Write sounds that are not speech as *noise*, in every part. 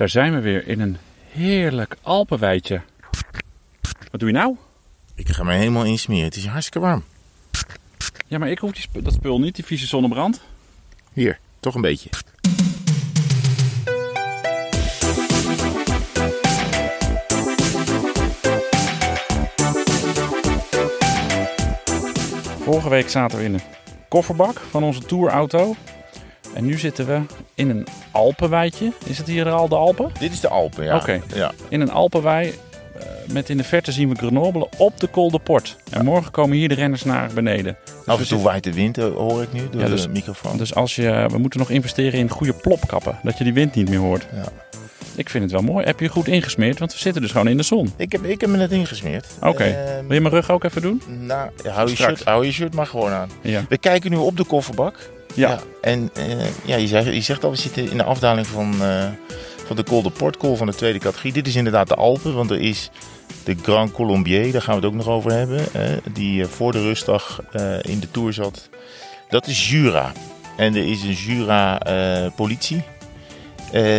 Daar zijn we weer in een heerlijk Alpenweidje. Wat doe je nou? Ik ga me helemaal insmeren. Het is hartstikke warm. Ja, maar ik hoef die sp- dat spul niet, die vieze zonnebrand. Hier, toch een beetje. Vorige week zaten we in een kofferbak van onze tourauto. En nu zitten we in een Alpenweidje. Is het hier al de Alpen? Dit is de Alpen, ja. Oké. ja. In een Alpenwei. eh, Met in de verte zien we Grenoble op de Col de Port. En morgen komen hier de renners naar beneden. Dus Af en toe zitten- waait de wind, eh, hoor ik nu, door Ja, dus- de microfoon. Dus als je, we moeten nog investeren in goede plopkappen. Dat je die wind niet meer hoort. Ja. Ik vind het wel mooi. Heb je goed ingesmeerd? Want we zitten dus gewoon in de zon. Ik, heb, ik heb me net ingesmeerd. Oké. Ehm, Wil je mijn rug ook even doen? nou, hou je, Straks. shirt, hou je shirt maar gewoon aan. Ja. We kijken nu op de kofferbak. Ja. en eh, ja, je, zegt, je zegt al, we zitten in de afdaling van, eh, van de Col de Port, Col van de tweede categorie. Dit is inderdaad de Alpen, want er is de Grand Colombier, daar gaan we het ook nog over hebben. die eh, voor de rustdag in de Tour zat. Dat is Jura. En er is een Jura-politie.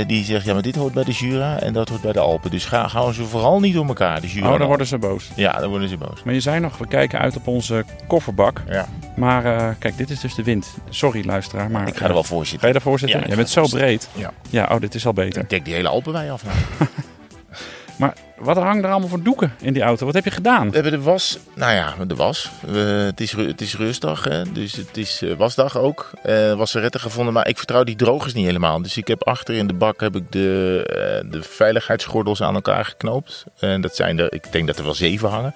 die zegt, ja, maar dit hoort bij de Jura en dat hoort bij de Alpen. Dus ga, gaan ze vooral niet door elkaar, de Jura. Oh, dan de worden ze boos. Ja, dan worden ze boos. Maar je zei nog, we kijken uit op onze kofferbak. Ja, Maar eh, kijk, dit is dus de wind. Sorry luisteraar, maar... ik ga er wel voor Ga zitten. je daarvoor zitten? Ja, ga bent zo breed. Ja. Ja, oh, dit is al beter. Ik dek die hele Alpenwei af. Nou. *laughs* Maar wat hangt er allemaal voor doeken in die auto? Wat heb je gedaan? We hebben de was, nou ja, de was. We, het, is, het is rustdag, hè? dus het is eh, wasdag ook. Eh wasseretten gevonden, maar ik vertrouw die drogers niet helemaal. Dus ik heb achter in de bak heb ik de, eh, de veiligheidsgordels aan elkaar geknoopt. En dat zijn er, ik denk dat er wel zeven hangen.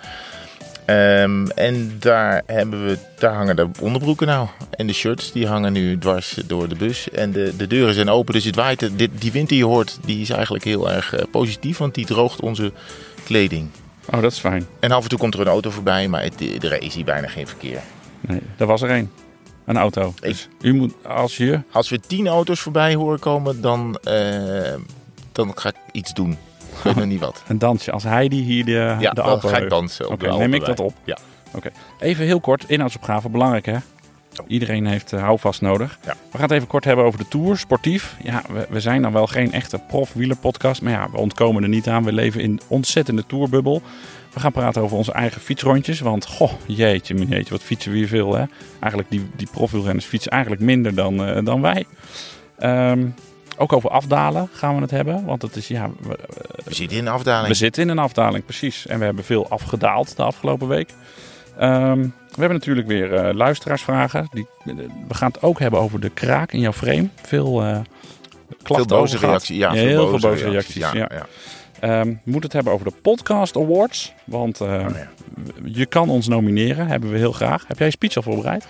Ehm, en daar, hebben we, daar hangen de onderbroeken nou. En de shirts die hangen nu dwars door de bus. En de, de deuren zijn open, dus het waait. Dit, die wind die je hoort, die is eigenlijk heel erg eh, positief. Want die droogt onze kleding. Oh, dat is fijn. En af en toe komt er een auto voorbij, maar het, er is hier bijna geen verkeer. Nee, er was er één. Een auto. Dus u moet, als je... Als we tien auto's voorbij horen komen, dan, eh, dan ga ik iets doen. Ik weet nog niet wat. Een dansje. Als Heidi hier de, Ja, de dan Alpen... ga ik dansen. op Oké, de neem ik dat op. Ja. Oké. Even heel kort, inhoudsopgave, belangrijk hè? Iedereen heeft eh, houvast nodig. Ja. We gaan het even kort hebben over de Tour, sportief. Ja, we, we zijn dan wel geen echte prof-wielerpodcast, maar ja, we ontkomen er niet aan. We leven in een ontzettende tourbubbel. We gaan praten over onze eigen fietsrondjes, want goh, jeetje, jeetje, wat fietsen we hier veel hè? Eigenlijk die, die profwielrenners fietsen eigenlijk minder dan, eh, dan wij. Ehm, ook over afdalen gaan we het hebben, want het is, ja, we, We zitten in een afdaling. we zitten in een afdaling, precies. En we hebben veel afgedaald de afgelopen week. Ehm, we hebben natuurlijk weer eh, luisteraarsvragen. Die, we gaan het ook hebben over de kraak in jouw frame. Veel eh klachten veel boze reacties. Ja, heel veel boze reacties. Ja, ja. ja. Ehm, we moeten het hebben over de Podcast Awards. Want eh, Oh, ja. je kan ons nomineren, hebben we heel graag. Heb jij een speech al voorbereid?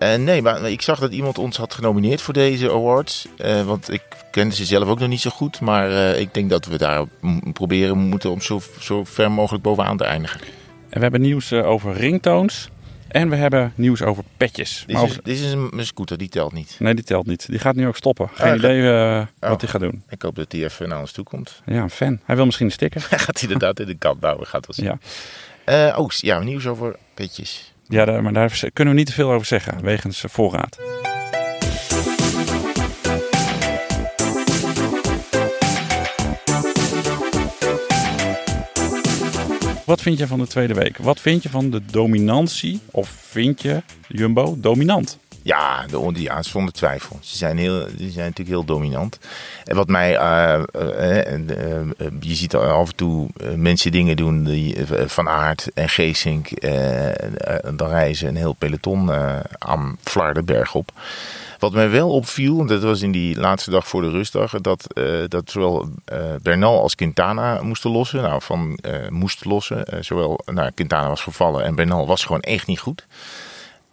Eh, nee, maar ik zag dat iemand ons had genomineerd voor deze awards. Eh, want ik kende ze zelf ook nog niet zo goed. Maar eh, ik denk dat we daar proberen moeten om zo, zo ver mogelijk bovenaan te eindigen. En we hebben nieuws over ringtones. En we hebben nieuws over petjes. Dit is, dit is een, scooter, die telt niet. Nee, die telt niet. Die gaat nu ook stoppen. Geen Ah, idee Oh. wat hij gaat doen. Ik hoop dat hij even naar ons toe komt. Ja, een fan. Hij wil misschien een sticker. *laughs* Hij gaat inderdaad in de kant bouwen, gaat wel zien. Ja, oh, ja, nieuws over petjes. Ja maar daar kunnen we niet te veel over zeggen, wegens voorraad. Wat vind je van de tweede week? Wat vind je van de dominantie? Of vind je Jumbo dominant? Ja, de, ja, zonder twijfel. Ze zijn, heel, die zijn natuurlijk heel dominant. En wat mij, eh, eh, eh, je ziet af en toe mensen dingen doen, die, Van Aert en Geesink, dan reizen een heel peloton aan Vlaardenberg op. Wat mij wel opviel, en dat was in die laatste dag voor de rustdag, dat, dat zowel Bernal als Quintana moesten lossen. Nou, van moest lossen. Zowel nou, Quintana was gevallen en Bernal was gewoon echt niet goed.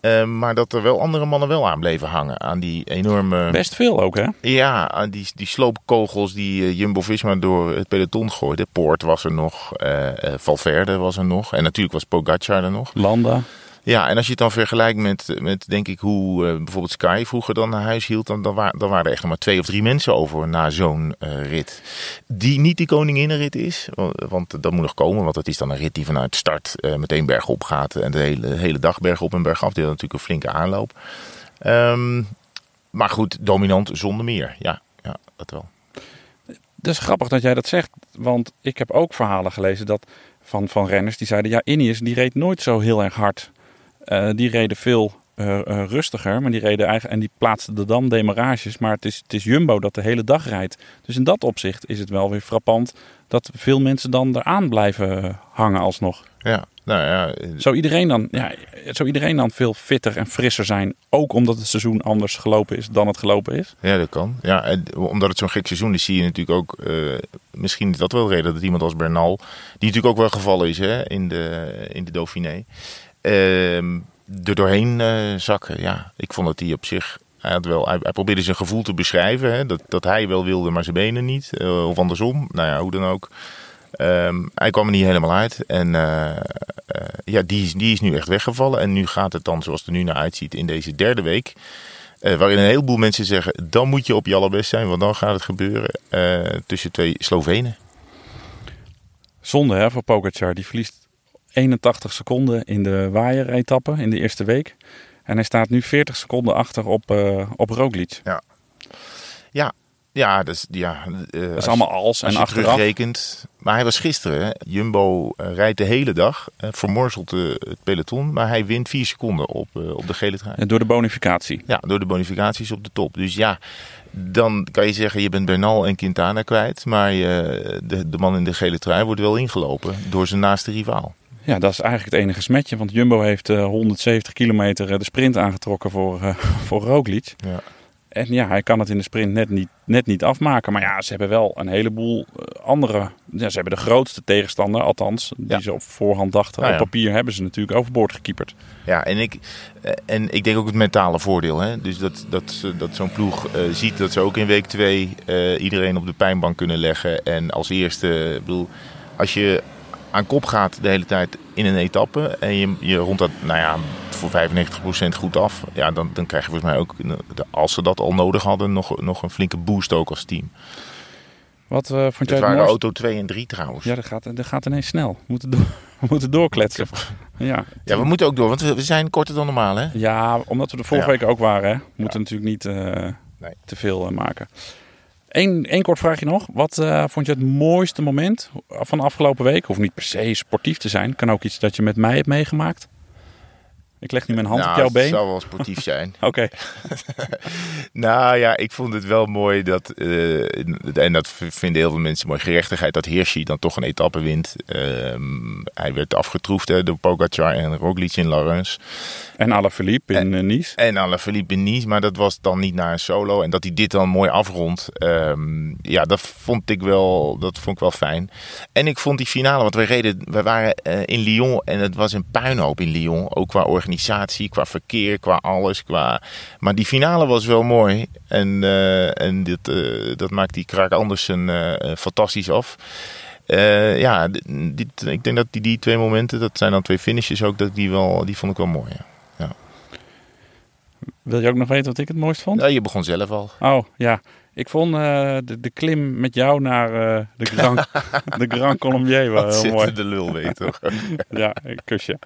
Eh, maar dat er wel andere mannen wel aan bleven hangen. Aan die enorme. Best veel ook, hè? Ja, aan die, die sloopkogels die eh, Jumbo Visma door het peloton gooide. Poort was er nog. eh, eh, Valverde was er nog. En natuurlijk was Pogacar er nog. Landa. Ja, en als je het dan vergelijkt met, met denk ik, hoe eh, bijvoorbeeld Sky vroeger dan naar huis hield. Dan, dan, wa- dan waren er echt maar twee of drie mensen over na zo'n eh, rit. Die niet die koninginnenrit is. Want, dat moet nog komen. Want het is dan een rit die vanuit start eh, meteen bergop gaat. En de hele, hele dag bergop en bergaf. Die natuurlijk een flinke aanloop. Ehm, maar goed, dominant zonder meer. Ja, ja dat wel. Dat is grappig dat jij dat zegt, want ik heb ook verhalen gelezen dat van, van renners die zeiden, ja, Ineos die reed nooit zo heel erg hard. Uh, die reden veel uh, uh, rustiger, maar die reden eigenlijk en die plaatsten er dan demarages. Maar het is, het is Jumbo dat de hele dag rijdt. Dus in dat opzicht is het wel weer frappant dat veel mensen dan eraan blijven hangen alsnog. Ja, nou ja. Zou iedereen dan, ja, zou iedereen dan veel fitter en frisser zijn, ook omdat het seizoen anders gelopen is dan het gelopen is? Ja, dat kan. Ja, en omdat het zo'n gek seizoen is, zie je natuurlijk ook, uh, misschien is dat wel de reden dat iemand als Bernal, die natuurlijk ook wel gevallen is hè, in, de, in de Dauphiné, er doorheen uh, zakken. Ja, ik vond dat hij op zich hij, had wel, hij, probeerde zijn gevoel te beschrijven. Hè, dat, dat hij wel wilde, maar zijn benen niet. Uh, of andersom. Nou ja, hoe dan ook. Um, hij kwam er niet helemaal uit. En uh, ja, die is, die is nu echt weggevallen. En nu gaat het dan, zoals het er nu naar uitziet, in deze derde week. waarin een heleboel mensen zeggen, dan moet je op je allerbest zijn. Want dan gaat het gebeuren tussen twee Slovenen. Zonde hè, voor Pogacar. Die verliest 81 seconden in de waaieretappe in de eerste week. En hij staat nu 40 seconden achter op, uh, op Roglic. Ja, ja, ja, dus, ja uh, dat is allemaal als en als achteraf. Maar hij was gisteren. Hè. Jumbo uh, rijdt de hele dag, uh, vermorzelt het peloton. Maar hij wint 4 seconden op, op de gele trein. En door de bonificatie. Ja, door de bonificaties op de top. Dus ja, dan kan je zeggen je bent Bernal en Quintana kwijt. Maar de, de man in de gele trui wordt wel ingelopen door zijn naaste rivaal. Ja, dat is eigenlijk het enige smetje. Want Jumbo heeft uh, 170 kilometer de sprint aangetrokken voor, uh, *laughs* voor Roglic. Ja. En ja, hij kan het in de sprint net niet, net niet afmaken. Maar ja, ze hebben wel een heleboel andere... Ja, ze hebben de grootste tegenstander, althans, die ja. ze op voorhand dachten. Nou, op papier hebben ze natuurlijk overboord gekieperd. Ja, en ik, en ik denk ook het mentale voordeel. Hè? Dus dat, dat, dat zo'n ploeg uh, ziet dat ze ook in week 2 iedereen op de pijnbank kunnen leggen. En als eerste, ik bedoel, als je aan kop gaat de hele tijd in een etappe en je, je rond dat, nou ja, voor 95% goed af, ja, dan, dan krijg je volgens mij ook, als ze dat al nodig hadden, nog, nog een flinke boost ook als team. Wat uh, vond jij het waren auto 2 en 3 trouwens. Ja, dat gaat, dat gaat ineens snel. We moeten, door, *laughs* we moeten doorkletsen. Ja. ja, we moeten ook door, want we, we zijn korter dan normaal, hè? Ja, omdat we de vorige ja. week ook waren, hè. We moeten ja. natuurlijk niet uh, nee. te veel uh, maken. Eén, één kort vraagje nog. Wat uh, vond je het mooiste moment van de afgelopen week? Hoeft niet per se sportief te zijn. Kan ook iets dat je met mij hebt meegemaakt. Ik leg nu mijn hand nou, op jouw been. Het zou wel sportief zijn. *laughs* Oké. *laughs* Nou ja, ik vond het wel mooi dat, uh, en dat vinden heel veel mensen mooi, gerechtigheid dat Hirschi dan toch een etappe wint. Uh, hij werd afgetroefd hè, door Pogacar en Roglic in Laurens. En Alaphilippe in en, Nice. En Alaphilippe in Nice, maar dat was dan niet naar een solo. En dat hij dit dan mooi afrondt, um, ja, dat vond ik wel, dat vond ik wel fijn. En ik vond die finale, want we reden, we waren uh, in Lyon en het was een puinhoop in Lyon, ook qua organisatie, qua verkeer, qua alles. Qua... Maar die finale was wel mooi. En, uh, en dit, uh, dat maakt die Kraak Andersen uh, fantastisch af. ja, dit, ik denk dat die, die twee momenten, dat zijn dan twee finishes ook, dat die, wel, die vond ik wel mooi. Ja. ja. Wil je ook nog weten wat ik het mooist vond? Ja, je begon zelf al. Oh, ja. Ik vond uh, de, de, klim met jou naar uh, de Grand, *laughs* de Grand Colombier wel heel mooi. de lul weet toch? *laughs* ja, kusje. *laughs*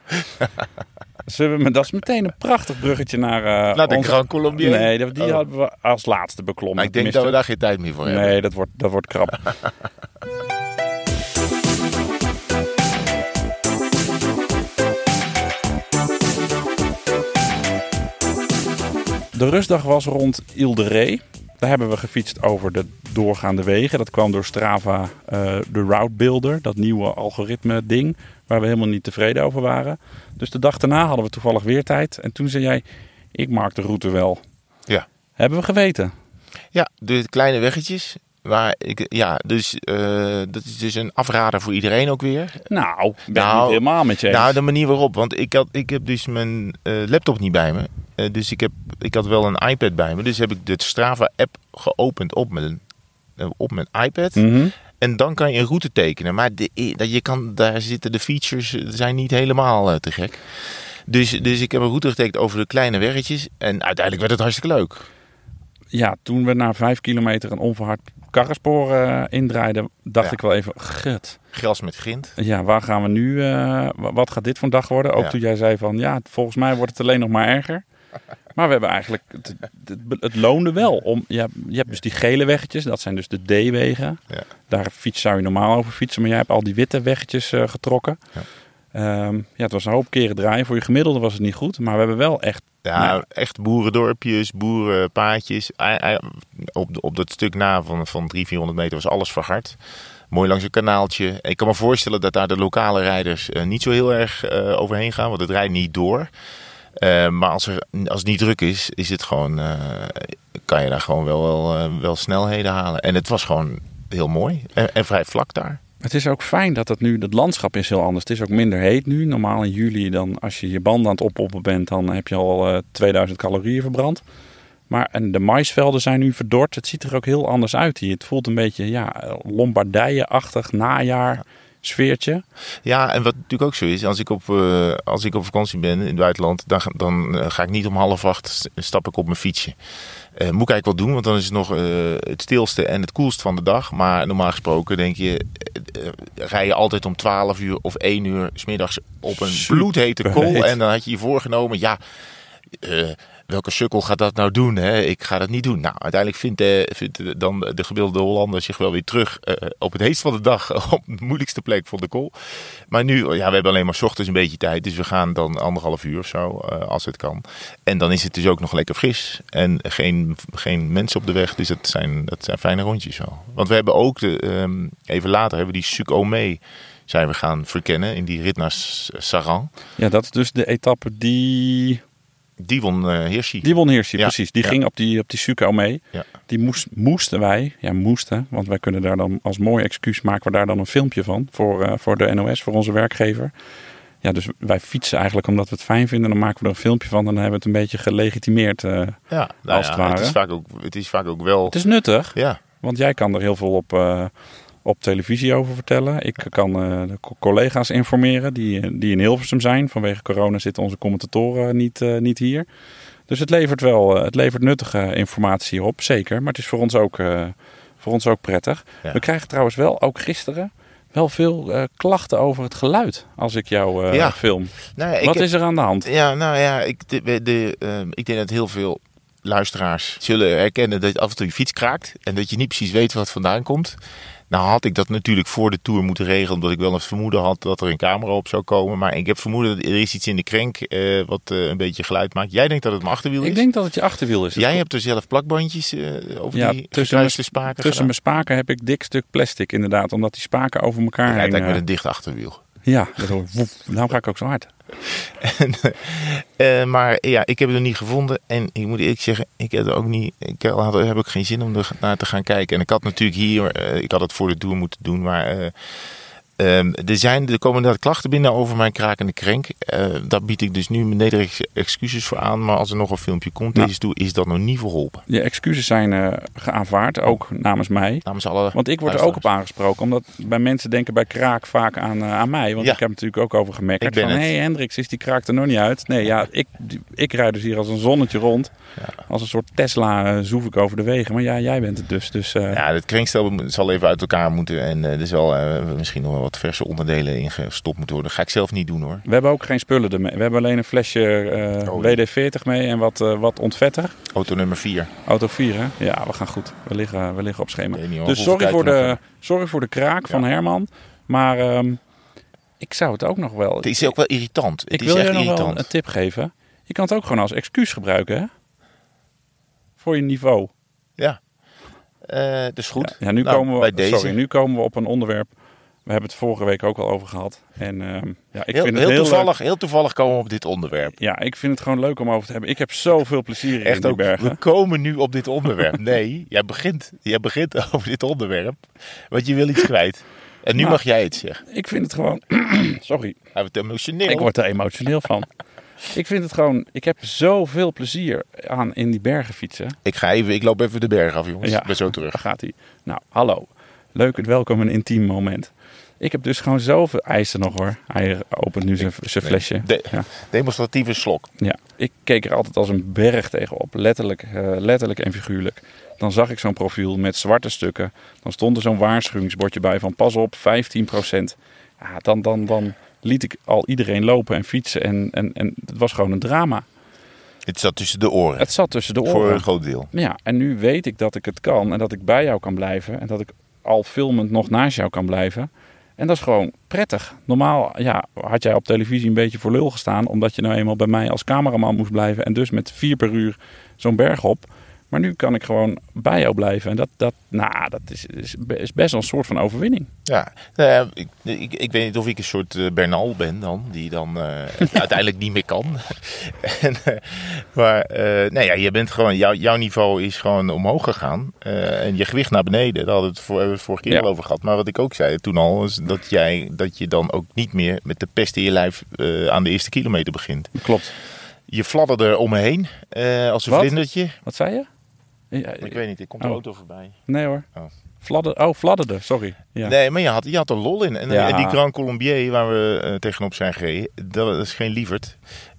Zullen we, dat is meteen een prachtig bruggetje naar... Uh, naar de ons... Grand Colombier? Nee, die, oh. hadden we als laatste beklommen. Maar ik denk Tenminste, dat we daar geen tijd meer voor hebben. Nee, dat wordt, dat wordt krap. De rustdag was rond Ile de Ré. Daar hebben we gefietst over de doorgaande wegen. Dat kwam door Strava, uh, de Route Builder, dat nieuwe algoritme ding, waar we helemaal niet tevreden over waren. Dus de dag daarna hadden we toevallig weer tijd. En toen zei jij, ik maak de route wel. Ja. Hebben we geweten? Ja, de kleine weggetjes. Waar ik, ja, dus uh, dat is dus een afrader voor iedereen ook weer. Nou, ik ben nou, niet helemaal met je eens. Nou, de manier waarop. Want ik, had, ik heb dus mijn uh, laptop niet bij me. Uh, dus ik, heb, ik had wel een iPad bij me. Dus heb ik de Strava-app geopend op mijn, op mijn iPad. Mm -hmm. En dan kan je een route tekenen. Maar de, je kan, daar zitten de features zijn niet helemaal te gek. Dus, dus ik heb een route getekend over de kleine weggetjes. En uiteindelijk werd het hartstikke leuk. Ja, toen we na vijf kilometer een onverhard karrenspoor uh, indraaiden, dacht ja. ik wel even, gut. Gras met grind. Ja, waar gaan we nu, uh, wat gaat dit voor een dag worden? Ook Ja. toen jij zei van, ja, volgens mij wordt het alleen nog maar erger. Maar we hebben eigenlijk, het, het, het loonde wel. Om, je, hebt, je hebt dus die gele weggetjes, dat zijn dus de D-wegen. Ja. Daar fiets, zou je normaal over fietsen, maar jij hebt al die witte weggetjes eh, getrokken. Ja. Ehm, ja, het was een hoop keren draaien. Voor je gemiddelde was het niet goed, maar we hebben wel echt... Ja, Nou. echt boerendorpjes, boerenpaadjes. Op, op dat stuk na van, van 300, 400 meter was alles verhard. Mooi langs een kanaaltje. Ik kan me voorstellen dat daar de lokale rijders eh, niet zo heel erg eh, overheen gaan, want het rijdt niet door. Eh, maar als, er, als het niet druk is, is het gewoon, eh, kan je daar gewoon wel, wel, eh, wel snelheden halen. En het was gewoon heel mooi en, en vrij vlak daar. Het is ook fijn dat het nu, het landschap is heel anders. Het is ook minder heet nu. Normaal in juli, dan, als je je banden aan het oppoppen bent, dan heb je al eh, 2000 calorieën verbrand. Maar en de maisvelden zijn nu verdord. Het ziet er ook heel anders uit hier. Het voelt een beetje ja, Lombardije-achtig najaar sfeertje. Ja, en wat natuurlijk ook zo is, als ik op, eh, als ik op vakantie ben in het buitenland, dan, ga- dan eh, ga ik niet om half acht st- stap ik op mijn fietsje. Eh, moet ik eigenlijk wel doen, want dan is het nog het stilste en het koelst van de dag. Maar normaal gesproken denk je, rij je altijd om 12 uur of 1 uur smiddags op een Super bloedhete kool. En dan had je je voorgenomen, ja, eh, welke sukkel gaat dat nou doen? Hè? Ik ga dat niet doen. Nou, uiteindelijk vindt, eh, dan de gemiddelde Hollander zich wel weer terug eh, op het heetst van de dag *laughs* op de moeilijkste plek van de kool. Maar nu, ja, we hebben alleen maar ochtends een beetje tijd. Dus we gaan dan anderhalf uur of zo, eh, als het kan. En dan is het dus ook nog lekker fris. En geen, geen mensen op de weg. Dus dat zijn, dat zijn fijne rondjes wel. Want we hebben ook, de, ehm, even later, hebben we die Sucomé zijn we gaan verkennen. In die rit naar Saran. Ja, dat is dus de etappe die... Die won eh Hirschi. Die won Hirschi, Ja, precies. Die ja. ging op die, op die Suco mee. Ja. Die moest, moesten wij, ja moesten, want wij kunnen daar dan als mooi excuus maken we daar dan een filmpje van voor, eh, voor de NOS, voor onze werkgever. Ja, dus wij fietsen eigenlijk omdat we het fijn vinden. Dan maken we er een filmpje van en dan hebben we het een beetje gelegitimeerd. eh. Ja, nou Als ja, het ware. Het is vaak ook, het is vaak ook wel. Het is nuttig, Ja, want jij kan er heel veel op, op televisie over vertellen. Ik kan eh, de co- collega's informeren die, eh, die in Hilversum zijn. Vanwege corona zitten onze commentatoren niet, eh, niet hier. Dus het levert wel het levert nuttige informatie op, zeker. Maar het is voor ons ook, voor ons ook prettig. Ja. We krijgen trouwens wel, ook gisteren, wel veel eh, klachten over het geluid als ik jou Ja. film. nou ja, Wat is er aan de hand? Ja, nou ja, ik, de, de, ehm, ik denk dat heel veel luisteraars zullen herkennen dat af en toe je fiets kraakt. En dat je niet precies weet wat vandaan komt. Nou had ik dat natuurlijk voor de Tour moeten regelen. Omdat ik wel een vermoeden had dat er een camera op zou komen. Maar ik heb vermoeden dat er is iets in de krenk eh, wat eh, een beetje geluid maakt. Jij denkt dat het mijn achterwiel is? Ik denk dat het je achterwiel is. Jij hebt er zelf plakbandjes eh, over Ja, die tussen mijn- spaken Tussen gedaan? mijn spaken heb ik dik stuk plastic inderdaad. Omdat die spaken over elkaar Hij heen... lijkt met een dicht achterwiel. Ja, dat hoor ik. Woef. Daarom ga ik ook zo hard. En, eh, maar ja, ik heb het niet gevonden. En ik moet eerlijk zeggen, ik heb er ook niet. Ik heb ook geen zin om er naar te gaan kijken. En ik had natuurlijk hier, eh, ik had het voor de tour moeten doen. Maar eh, ehm, er, zijn, er komen inderdaad klachten binnen over mijn krakende krenk. Eh, daar bied ik dus nu mijn nederige excuses voor aan. Maar als er nog een filmpje komt Nou. deze toe, is dat nog niet verholpen. Je excuses zijn eh geaanvaard, ook namens mij. Namens alle Want ik word er ook op aangesproken. Omdat bij mensen denken bij kraak vaak aan, eh, aan mij. Want Ja. ik heb natuurlijk ook over ben Van, hé hey, Hendricks, is die kraak er nog niet uit? Nee, ja, ik, ik rijd dus hier als een zonnetje rond. Als een soort Tesla zoef ik over de wegen. Maar ja, jij bent het dus. Dus Ja, het krenkstel zal even uit elkaar moeten. En er zal eh, misschien nog wel wat verse onderdelen in gestopt moeten worden. Dat ga ik zelf niet doen hoor. we hebben ook geen spullen ermee. We hebben alleen een flesje eh, Olie. WD-40 mee en wat, eh, wat ontvetter. Auto nummer 4. Auto 4, hè? Ja, we gaan goed. We liggen, we liggen op schema. Niet. Dus sorry voor, de, nog sorry voor de kraak van Herman. Maar ehm, ik zou het ook nog wel... Het is ook wel irritant. Het ik is wil je nog irritant. wel een tip geven. Je kan het ook gewoon als excuus gebruiken, hè? Voor je niveau. Ja. Eh is goed. Ja, nu, Nou, komen we, bij deze. sorry, nu komen we op een onderwerp. We hebben het vorige week ook al over gehad. En ehm, ja, ik heel, vind het heel toevallig, heel toevallig komen we op dit onderwerp. Ja, ik vind het gewoon leuk om over te hebben. Ik heb zoveel plezier in Echt die ook, bergen. we komen nu op dit onderwerp. *laughs* Nee, jij begint, jij begint *laughs* over dit onderwerp. Want je wil iets kwijt. En nu Nou. mag jij het zeggen. Ik vind het gewoon... *clears throat* sorry. Hij wordt emotioneel. Ik word er emotioneel van. Ik vind het gewoon... Ik heb zoveel plezier aan in die bergen fietsen. Ik ga even, ik loop even de berg af, jongens. Ik ben zo terug. Gaat hij. Nou, hallo. Leuk en welkom een intiem moment. Ik heb dus gewoon zoveel eisen nog hoor. Hij opent nu zijn flesje. De- Ja. Demonstratieve slok. ja, ik keek er altijd als een berg tegenop. Letterlijk, eh, letterlijk en figuurlijk. Dan zag ik zo'n profiel met zwarte stukken. Dan stond er zo'n waarschuwingsbordje bij van pas op, 15%. Ja, dan, dan, dan liet ik al iedereen lopen en fietsen. En, en, en het was gewoon een drama. Het zat tussen de oren. Het zat tussen de Voor oren. een groot deel. Ja, en nu weet ik dat ik het kan en dat ik bij jou kan blijven en dat ik al filmend nog naast jou kan blijven. En dat is gewoon prettig. Normaal ja, had jij op televisie een beetje voor lul gestaan, omdat je nou eenmaal bij mij als cameraman moest blijven en dus met vier per uur zo'n berg op. Maar nu kan ik gewoon bij jou blijven en dat, dat, nou, dat is, best wel een soort van overwinning. Ja, nou ja, ik, ik, ik weet niet of ik een soort eh, Bernal ben dan, die dan eh, *laughs* uiteindelijk niet meer kan. *laughs* en, eh, maar nee, ja, je bent gewoon, jouw jouw niveau is gewoon omhoog gegaan en je gewicht naar beneden. Daar hadden we het, voor, hebben we het vorige keer Ja. al over gehad. Maar wat ik ook zei toen al, is dat, jij, dat je dan ook niet meer met de pest in je lijf aan de eerste kilometer begint. Klopt. Je fladderde er om me heen als een Wat? vlindertje. Wat zei je? Ja, Ik weet niet, ik kom de Oh. auto voorbij. Nee hoor. Oh. Fladder, oh, fladderde, sorry. Ja. Nee, maar je had, je had er lol in. En, Ja. en die Grand Colombier waar we eh, tegenop zijn gereden, dat is geen lieverd.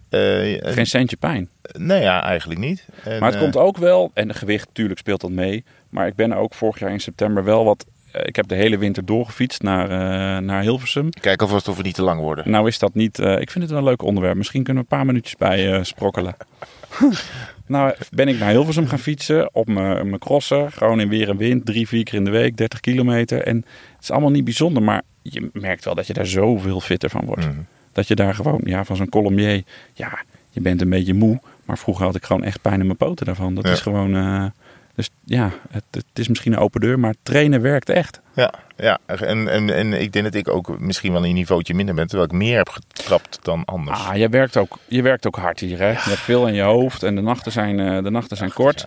Eh, eh, Geen centje pijn. Nee, ja, eigenlijk niet. En, Maar het eh, komt ook wel, en de gewicht natuurlijk speelt dat mee. Maar ik ben ook vorig jaar in september wel wat. eh, Ik heb de hele winter doorgefietst naar, eh, naar Hilversum. Kijk alvast of we niet te lang worden. Nou is dat niet. eh, ik vind het wel een leuk onderwerp. Misschien kunnen we een paar minuutjes bij eh, sprokkelen. *laughs* nou ben ik naar Hilversum gaan fietsen op mijn crosser. Gewoon in weer en wind. Drie, vier keer in de week. 30 kilometer. En het is allemaal niet bijzonder. Maar je merkt wel dat je daar zoveel fitter van wordt. Mhm. Dat je daar gewoon, ja, van zo'n Colombier. Ja, je bent een beetje moe. Maar vroeger had ik gewoon echt pijn in mijn poten daarvan. Dat Ja. is gewoon. eh, dus ja, het, het is misschien een open deur. Maar trainen werkt echt. Ja, ja. En, en, en ik denk dat ik ook misschien wel een niveautje minder ben, terwijl ik meer heb getrapt dan anders. Ah, je werkt ook, je werkt ook hard hier. Hè? Je hebt veel in je hoofd. En de nachten zijn, eh, de nachten zijn kort.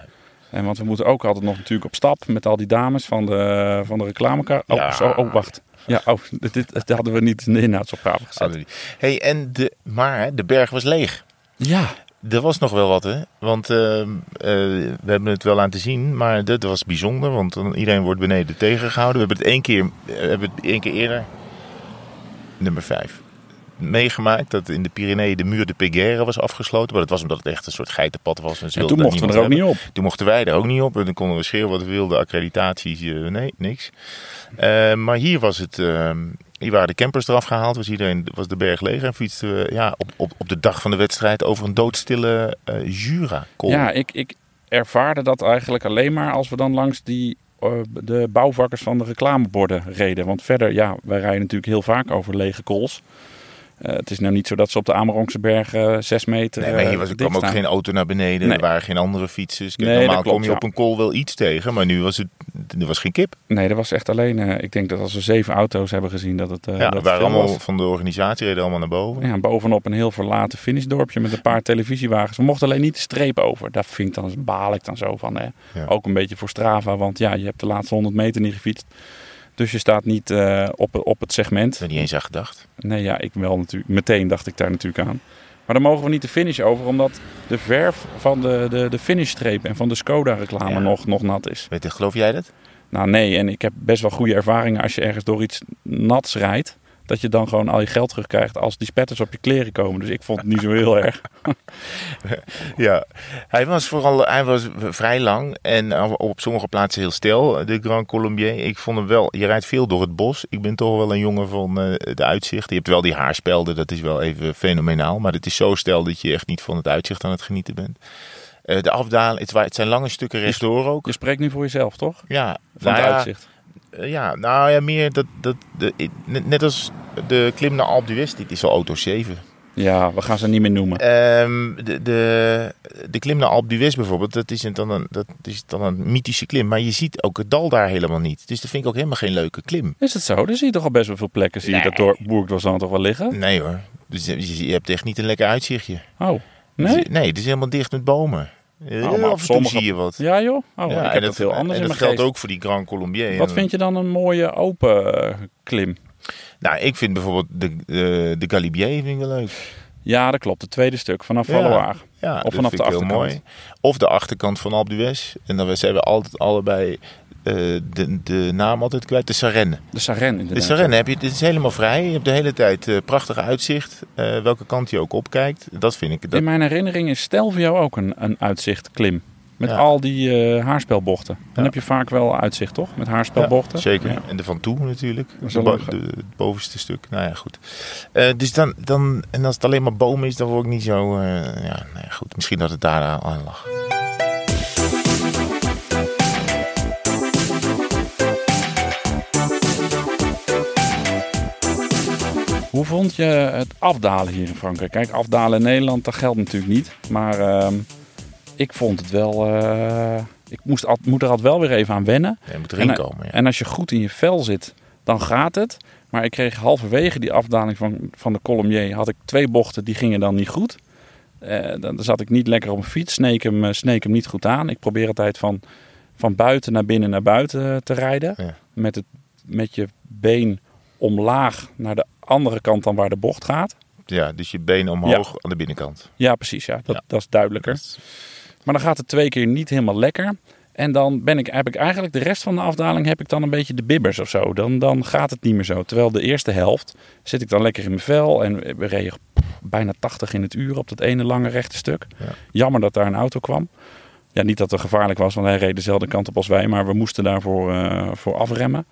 En want we moeten ook altijd nog natuurlijk op stap met al die dames van de, van de reclamekaart. Oh, Ja. zo, oh, wacht. Ja, oh, dit, hadden we niet in de inhoudsopgave gezet. Hey, en de, maar de berg was leeg. Ja, Er was nog wel wat, hè? Want eh, eh, we hebben het wel laten zien, maar dat was bijzonder. Want iedereen wordt beneden tegengehouden. We hebben het één keer, eh, hebben het één keer eerder, nummer vijf, meegemaakt. Dat in de Pyreneeën de muur de Peguera was afgesloten. Maar dat was omdat het echt een soort geitenpad was. En, ze en toen mochten we er ook niet op. Toen mochten wij er ook niet op. En dan konden we schreeuwen wat we wilden. Accreditaties, eh, nee, niks. Eh, maar hier was het... eh, hier waren de campers eraf gehaald. Was iedereen was de berg leeg. En fietsten we ja, op, op, op de dag van de wedstrijd over een doodstille eh jura Ja, ik, ik ervaarde dat eigenlijk alleen maar als we dan langs die, de bouwvakkers van de reclameborden reden. Want verder, ja, wij rijden natuurlijk heel vaak over lege kools. Eh, het is nou niet zo dat ze op de Amerongse bergen zes meter Nee, maar hier eh, was, er kwam ook geen auto naar beneden. Nee. Er waren geen andere fietsers. Kijk, Nee, normaal klopt, kom je ja. op een kool wel iets tegen. Maar nu was het... Er was geen kip. Nee, er was echt alleen, eh, ik denk dat als we zeven auto's hebben gezien, dat het. eh, ja, dat het waren allemaal was. van de organisatie. Reden allemaal naar boven. Ja, bovenop een heel verlaten finishedorpje met een paar televisiewagens. We mochten alleen niet de streep over. Daar vind ik dan, baal ik dan zo van. Hè. Ja. Ook een beetje voor Strava, want ja, je hebt de laatste 100 meter niet gefietst. Dus je staat niet eh, op, op het segment. Ik heb er niet eens aan gedacht. Nee, ja, ik wel natuurlijk. Meteen dacht ik daar natuurlijk aan. Maar dan mogen we niet de finish over, omdat de verf van de, de, de finishstreep en van de Skoda-reclame Ja. nog, nog nat is. Weet je, geloof jij dat? Nou nee, en ik heb best wel goede ervaringen als je ergens door iets nats rijdt. Dat je dan gewoon al je geld terugkrijgt als die spetters op je kleren komen. Dus ik vond het niet zo heel erg. *laughs* Ja, hij was vooral hij was vrij lang en op sommige plaatsen heel stil, de Grand Colombier. Ik vond hem wel, je rijdt veel door het bos. Ik ben toch wel een jongen van eh, de uitzicht. Je hebt wel die haarspelden, dat is wel even fenomenaal. Maar het is zo stil dat je echt niet van het uitzicht aan het genieten bent. Eh, de afdaling, het, zijn lange stukken rechtdoor ook. Je spreekt nu voor jezelf, toch? Ja, Van nou het ja, uitzicht. Eh, ja, nou ja, meer dat, dat de, net, net als de klim naar Alpe d'Huez, dit is al auto 7. Ja, we gaan ze niet meer noemen. Ehm, de, de, de klim naar Alpe d'Huez bijvoorbeeld, dat is, een, dan een, dat is dan een mythische klim. Maar je ziet ook het dal daar helemaal niet. Dus dat vind ik ook helemaal geen leuke klim. Is het zo? Dan zie je toch al best wel veel plekken. Zie je dat door Boerkdorp toch wel liggen? Nee hoor. Dus je, je hebt echt niet een lekker uitzichtje. Oh, nee? Dus- nee, het is helemaal dicht met bomen. Eh, Oh, af en sommige- zie je wat. Ja joh? Oh, Ja, ik en heb dat heel anders en dat geldt geest. ook voor die Grand Colombier. Wat vind je dan een mooie open eh, klim? Nou, ik vind bijvoorbeeld de, de, de Galibier vind ik wel leuk. Ja, dat klopt. Het tweede stuk vanaf Ja. Ja, Of vanaf de heel achterkant. mooi. Of de achterkant van Alpe d'Huez. En dan zijn we altijd allebei de, de naam altijd kwijt. De Sarenne. De Saren De inderdaad. Sarenne heb je, dit is helemaal vrij. Je hebt de hele tijd eh, prachtig uitzicht. eh, welke kant je ook opkijkt. Dat vind ik. Dat, In mijn herinnering is Stelvio ook een, een uitzicht klim. Met Ja. al die eh, haarspelbochten. Dan Ja. heb je vaak wel uitzicht, toch? Met haarspelbochten. Ja, zeker. En de van toe natuurlijk. De, bo- de- het bovenste stuk. Nou ja, goed. Eh, dus dan, dan, en als het alleen maar bomen is, dan word ik niet zo. eh, ja, nee, goed. Misschien dat het daar aan lag. Hoe vond je het afdalen hier in Frankrijk? Kijk, afdalen in Nederland, dat geldt natuurlijk niet. Maar ehm, ik vond het wel... eh, ik moest, al- moet er altijd wel weer even aan wennen. Ja, je moet erin En, komen. Ja. En als je goed in je vel zit, dan gaat het. Maar ik kreeg halverwege die afdaling van, van de Colombier... had ik twee bochten, die gingen dan niet goed. Eh, dan, zat ik niet lekker op mijn fiets, sneek hem, eh, sneek hem niet goed aan. Ik probeer altijd van, van buiten naar binnen naar buiten eh, te rijden. Ja. Met, het, met je been omlaag naar de andere kant dan waar de bocht gaat. ja, dus je benen omhoog aan de binnenkant. Ja, precies. Ja. Dat, Ja. dat is duidelijker. Maar dan gaat het twee keer niet helemaal lekker. En dan ben ik, heb ik eigenlijk de rest van de afdaling heb ik dan een beetje de bibbers of zo. Dan, dan gaat het niet meer zo. Terwijl de eerste helft zit ik dan lekker in mijn vel. En we reden bijna 80 in het uur op dat ene lange rechte stuk. Ja. Jammer dat daar een auto kwam. Ja, niet dat het gevaarlijk was, want hij reed dezelfde kant op als wij. Maar we moesten daarvoor eh, voor afremmen.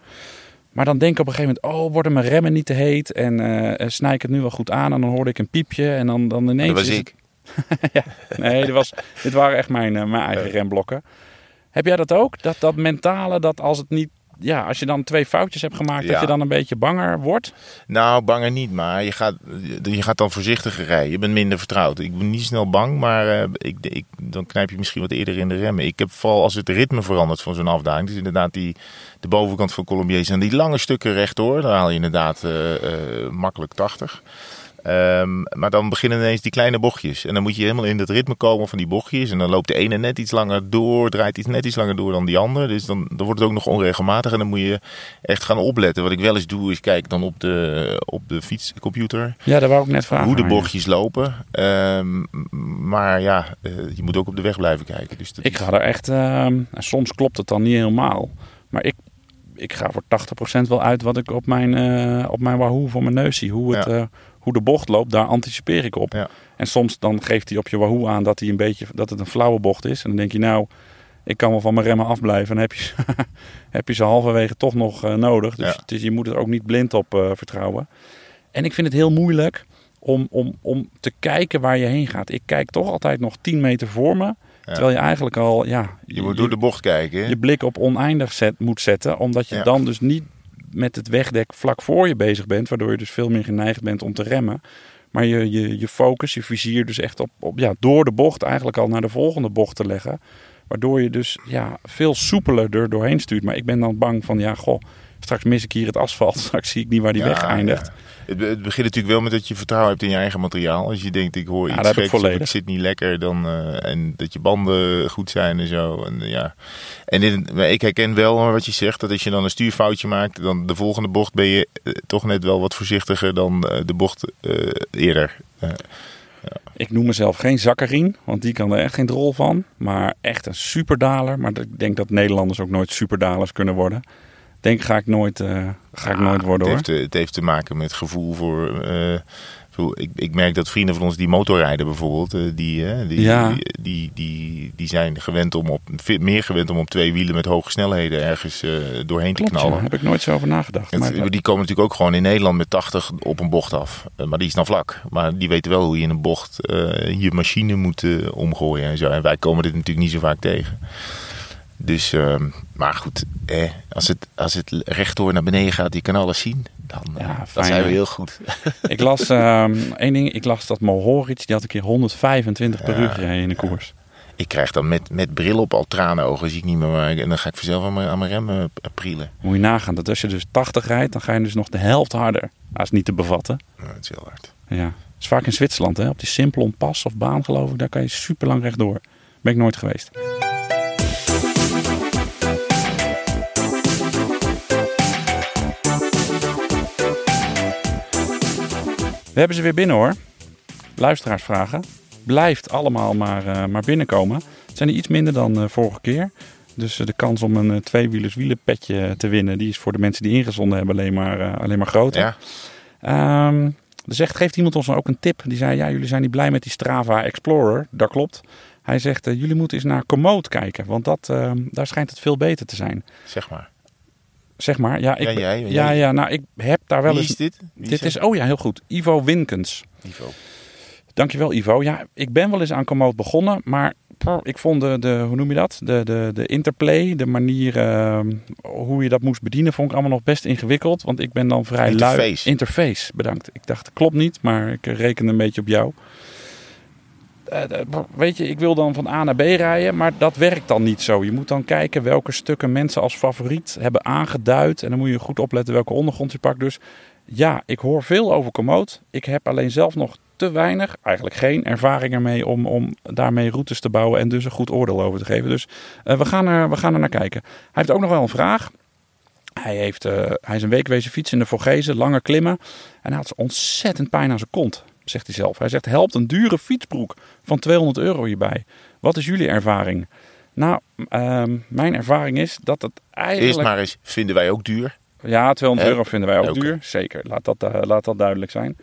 Maar dan denk ik op een gegeven moment, oh, worden mijn remmen niet te heet? En eh snij ik het nu wel goed aan? En dan hoorde ik een piepje. En dan, dan ineens... Dat was is ik. het- *laughs* Nee, dit, was, dit waren echt mijn, eh, mijn eigen remblokken. Heb jij dat ook? Dat, dat mentale, dat als het niet... Ja, als je dan twee foutjes hebt gemaakt, dat je dan een beetje banger wordt? Nou, banger niet, maar je gaat, je gaat dan voorzichtiger rijden. Je bent minder vertrouwd. Ik ben niet snel bang, maar eh, ik, ik, dan knijp je misschien wat eerder in de remmen. Ik heb vooral als het ritme verandert van zo'n afdaling. Dus inderdaad die, de bovenkant van Colombier zijn die lange stukken rechtdoor. Dan haal je inderdaad eh, eh, makkelijk 80. Ehm, maar dan beginnen ineens die kleine bochtjes. En dan moet je helemaal in het ritme komen van die bochtjes. En dan loopt de ene net iets langer door, draait iets net iets langer door dan die ander. Dus dan, dan wordt het ook nog onregelmatig. En dan moet je echt gaan opletten. Wat ik wel eens doe, is kijk dan op de, op de fietscomputer Ja, dat wou ik net vragen. hoe de bochtjes lopen. Ehm, maar ja, eh, je moet ook op de weg blijven kijken. Dus dat Ik ga er echt... ehm, soms klopt het dan niet helemaal. Maar ik, ik ga voor 80% wel uit wat ik op mijn, eh, op mijn Wahoo voor mijn neus zie. Hoe, het, Ja. eh, hoe de bocht loopt, daar anticipeer ik op. Ja. En soms dan geeft hij op je Wahoo aan dat, hij een beetje, dat het een flauwe bocht is. En dan denk je nou, ik kan wel van mijn remmen afblijven. En heb je, ze- *laughs* heb je ze halverwege toch nog eh, nodig. Dus Ja. het is, je moet er ook niet blind op eh, vertrouwen. En ik vind het heel moeilijk om, om, om te kijken waar je heen gaat. Ik kijk toch altijd nog 10 meter voor me. Terwijl je eigenlijk al, ja, je moet door de bocht kijken. hè? je blik op oneindig zet, moet zetten. Omdat je Ja. dan dus niet met het wegdek vlak voor je bezig bent. Waardoor je dus veel meer geneigd bent om te remmen. Maar je, je, je focus, je vizier dus echt op, op ja, door de bocht eigenlijk al naar de volgende bocht te leggen. Waardoor je dus ja, veel soepeler er doorheen stuurt. Maar ik ben dan bang van, ja goh, straks mis ik hier het asfalt. *laughs* Straks zie ik niet waar die Ja, weg eindigt. ja. Het, het begint natuurlijk wel met dat je vertrouwen hebt in je eigen materiaal. Als je denkt, ik hoor Ja, iets ik geks, het zit niet lekker. Dan, eh, en dat je banden goed zijn en zo. En, ja. en dit- maar ik herken wel wat je zegt. Dat als je dan een stuurfoutje maakt, dan de volgende bocht ben je eh, toch net wel wat voorzichtiger dan eh, de bocht eerder. Eh, Ik noem mezelf geen zakkerien, want die kan er echt geen drol van. Maar echt een superdaler. Maar ik denk dat Nederlanders ook nooit superdalers kunnen worden. Denk ga ik nooit, eh, ga ik nooit worden het, heeft, te- het heeft te maken met gevoel voor. eh, voor- ik, ik merk dat vrienden van ons die motorrijden bijvoorbeeld, eh, die, eh, die, Ja. die, die, die, die zijn gewend om op, meer gewend om op twee wielen met hoge snelheden ergens eh, doorheen Klopt, te knallen. daar heb ik nooit zo over nagedacht. Het- Maar, die komen natuurlijk ook gewoon in Nederland met 80 op een bocht af. Eh, maar die is dan vlak. Maar die weten wel hoe je in een bocht eh, je machine moet eh, omgooien en zo. En wij komen dit natuurlijk niet zo vaak tegen. Dus, ehm, maar goed, eh, als, het, als het rechtdoor naar beneden gaat, je kan alles zien. Dan, eh, Ja, dan fijn, zijn we heel goed. *laughs* ik las ehm, één ding. Ik las dat Mohoric, die had een keer 125 per uur gereden in een koers. Ik krijg dan met, met bril op al tranenogen, zie ik niet meer. En dan ga ik vanzelf aan mijn, aan mijn remmen eh, prielen. Moet je nagaan dat als je dus 80 rijdt, dan ga je dus nog de helft harder. Dat is niet te bevatten. Ja, dat is heel hard. Ja. Dat is vaak in Zwitserland, hè? op die Simplon pas of baan geloof ik. Daar kan je super lang rechtdoor. Ben ik nooit geweest. We hebben ze weer binnen hoor. Luisteraarsvragen. Blijft allemaal maar, eh, maar binnenkomen. Het zijn er iets minder dan eh, vorige keer. Dus eh, de kans om een tweewielers wielenpetje te winnen... die is voor de mensen die ingezonden hebben alleen maar, alleen maar groter. Ja, Ehm, er zegt, geeft iemand ons nou ook een tip. Die zei, ja, jullie zijn niet blij met die Strava Explorer. Dat klopt. Hij zegt, jullie moeten eens naar Komoot kijken, want dat, eh, daar schijnt het veel beter te zijn. Zeg maar. Zeg maar, ja, ik, Ja, jij, ja, jij. ja, nou, ik heb daar wel Wie eens... is dit? Wie Dit is, oh ja, heel goed. Ivo Winkens. Ivo. Dankjewel Ivo. Ja, ik ben wel eens aan Komoot begonnen, maar ik vond de, de hoe noem je dat? De, de, de interplay, de manier eh, hoe je dat moest bedienen, vond ik allemaal nog best ingewikkeld. Want ik ben dan vrij lui. Interface. Interface, bedankt. Ik dacht, klopt niet, maar ik reken een beetje op jou. Eh, weet je, ik wil dan van A naar B rijden, maar dat werkt dan niet zo. Je moet dan kijken welke stukken mensen als favoriet hebben aangeduid. En dan moet je goed opletten welke ondergrond je pakt. Dus ja, ik hoor veel over Komoot. Ik heb alleen zelf nog te weinig, eigenlijk geen ervaring ermee om, om daarmee routes te bouwen en dus een goed oordeel over te geven. Dus eh, we, gaan er, we gaan er naar kijken. Hij heeft ook nog wel een vraag. Hij, heeft, eh, hij is een week wezen fietsen in de Vorgezen, lange klimmen. En hij had ontzettend pijn aan zijn kont, zegt hij zelf. Hij zegt, helpt een dure fietsbroek van 200 euro hierbij. Wat is jullie ervaring? Nou, ehm, mijn ervaring is dat het eigenlijk... Eerst maar eens, vinden wij ook duur. Ja, 200 Hè? euro vinden wij ook duur. Zeker, laat dat, eh, laat dat duidelijk zijn.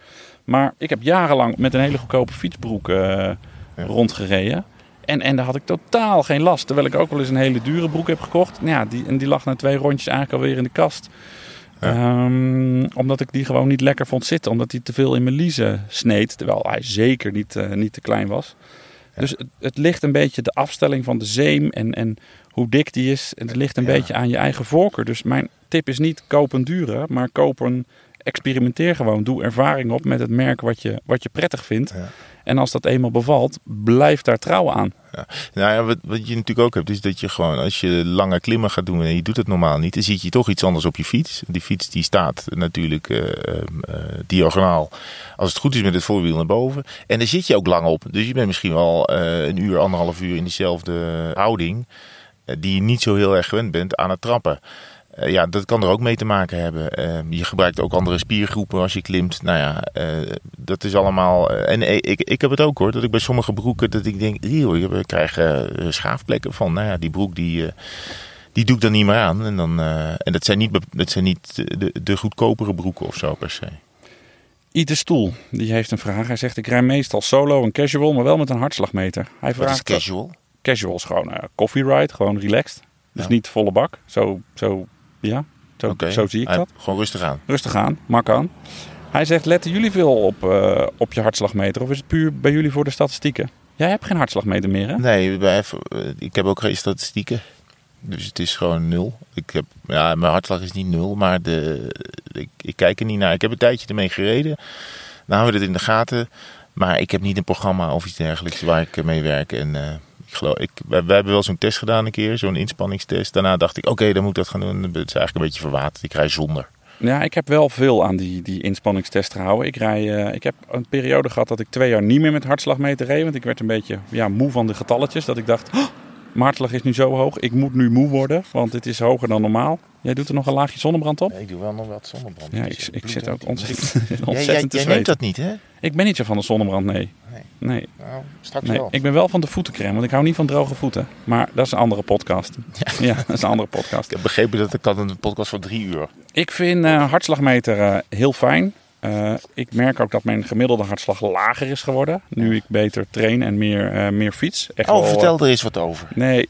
Maar ik heb jarenlang met een hele goedkope fietsbroek eh, rondgereden. En, en daar had ik totaal geen last. Terwijl ik ook wel eens een hele dure broek heb gekocht. Nou Ja, die, en die lag na twee rondjes eigenlijk alweer in de kast. Ehm, omdat ik die gewoon niet lekker vond zitten. Omdat hij te veel in mijn liezen sneed. Terwijl hij zeker niet, eh, niet te klein was. Dus het, het ligt een beetje de afstelling van de zeem en, en hoe dik die is. Het ligt een Ja. beetje aan je eigen voorkeur. Dus mijn tip is niet koop een dure, maar koop een experimenteer gewoon. Doe ervaring op met het merk wat je, wat je prettig vindt. Ja. En als dat eenmaal bevalt, blijf daar trouw aan. Nou ja, wat, wat je natuurlijk ook hebt, is dat je gewoon, als je lange klimmen gaat doen en je doet het normaal niet, dan zie je toch iets anders op je fiets. Die fiets die staat natuurlijk eh, eh, eh, diagonaal, als het goed is, met het voorwiel naar boven. En daar zit je ook lang op. Dus je bent misschien wel een uur, anderhalf uur in dezelfde houding, die je niet zo heel erg gewend bent aan het trappen. Eh, ja, dat kan er ook mee te maken hebben. Eh, je gebruikt ook andere spiergroepen als je klimt. Nou ja, eh, dat is allemaal. eh, en ik, ik heb het ook hoor, dat ik bij sommige broeken dat ik denk, "Eeuw, ik heb- ik krijg eh, schaafplekken van. Nou ja, die broek die, die doe ik dan niet meer aan. En, dan, en dat zijn niet, dat zijn niet de, de goedkopere broeken of zo per se. Ite Stoel, die heeft een vraag. Hij zegt, ik rij meestal solo en casual, maar wel met een hartslagmeter. Hij Wat is vraagt, casual? casual is gewoon eh coffee ride, gewoon relaxed. Dus Ja. niet volle bak. Zo, zo, ja, zo, zie ik Hij- dat. Gewoon rustig aan. Rustig aan, mak aan. Hij zegt, letten jullie veel op, eh, op je hartslagmeter? Of is het puur bij jullie voor de statistieken? Jij hebt geen hartslagmeter meer, hè? Nee, eh, ik heb ook geen statistieken. Dus het is gewoon nul. Ik heb, ja, mijn hartslag is niet nul, maar de, ik, ik kijk er niet naar. Ik heb een tijdje ermee gereden. Nou houden we het in de gaten. Maar ik heb niet een programma of iets dergelijks waar ik mee werk. En eh, geloof, ik, wij, hebben wel zo'n test gedaan een keer, zo'n inspanningstest. Daarna dacht ik, oké, dan moet ik dat gaan doen. Het is eigenlijk een beetje verwaterd. Ik rij zonder. Ja, ik heb wel veel aan die, die inspanningstest gehouden. Ik, rij, eh, ik heb een periode gehad dat ik twee jaar niet meer met hartslagmeter reed. Want ik werd een beetje ja, moe van de getalletjes. Dat ik dacht, "Oh, mijn hartslag is nu zo hoog. Ik moet nu moe worden, want het is hoger dan normaal. Jij doet er nog een laagje zonnebrand op? Ik doe wel nog wat zonnebrand. Ja, ik, ik zit ook ontzettend, *laughs* ontzettend Jij, jij, te jij neemt dat niet, hè? Ik ben niet zo van de zonnebrand, nee. Nee. Nee, Nou, straks nee. wel. Ik ben wel van de voetencrème, want ik hou niet van droge voeten. Maar dat is een andere podcast. Ja, *laughs* dat is een andere podcast. Ik heb begrepen dat ik had een podcast van drie uur. Ik vind eh, hartslagmeter eh, heel fijn. Eh, ik merk ook dat mijn gemiddelde hartslag lager is geworden. Nu ik beter train en meer, eh, meer fiets. Echt Oh, wel, eh, vertel er eens wat over. Nee,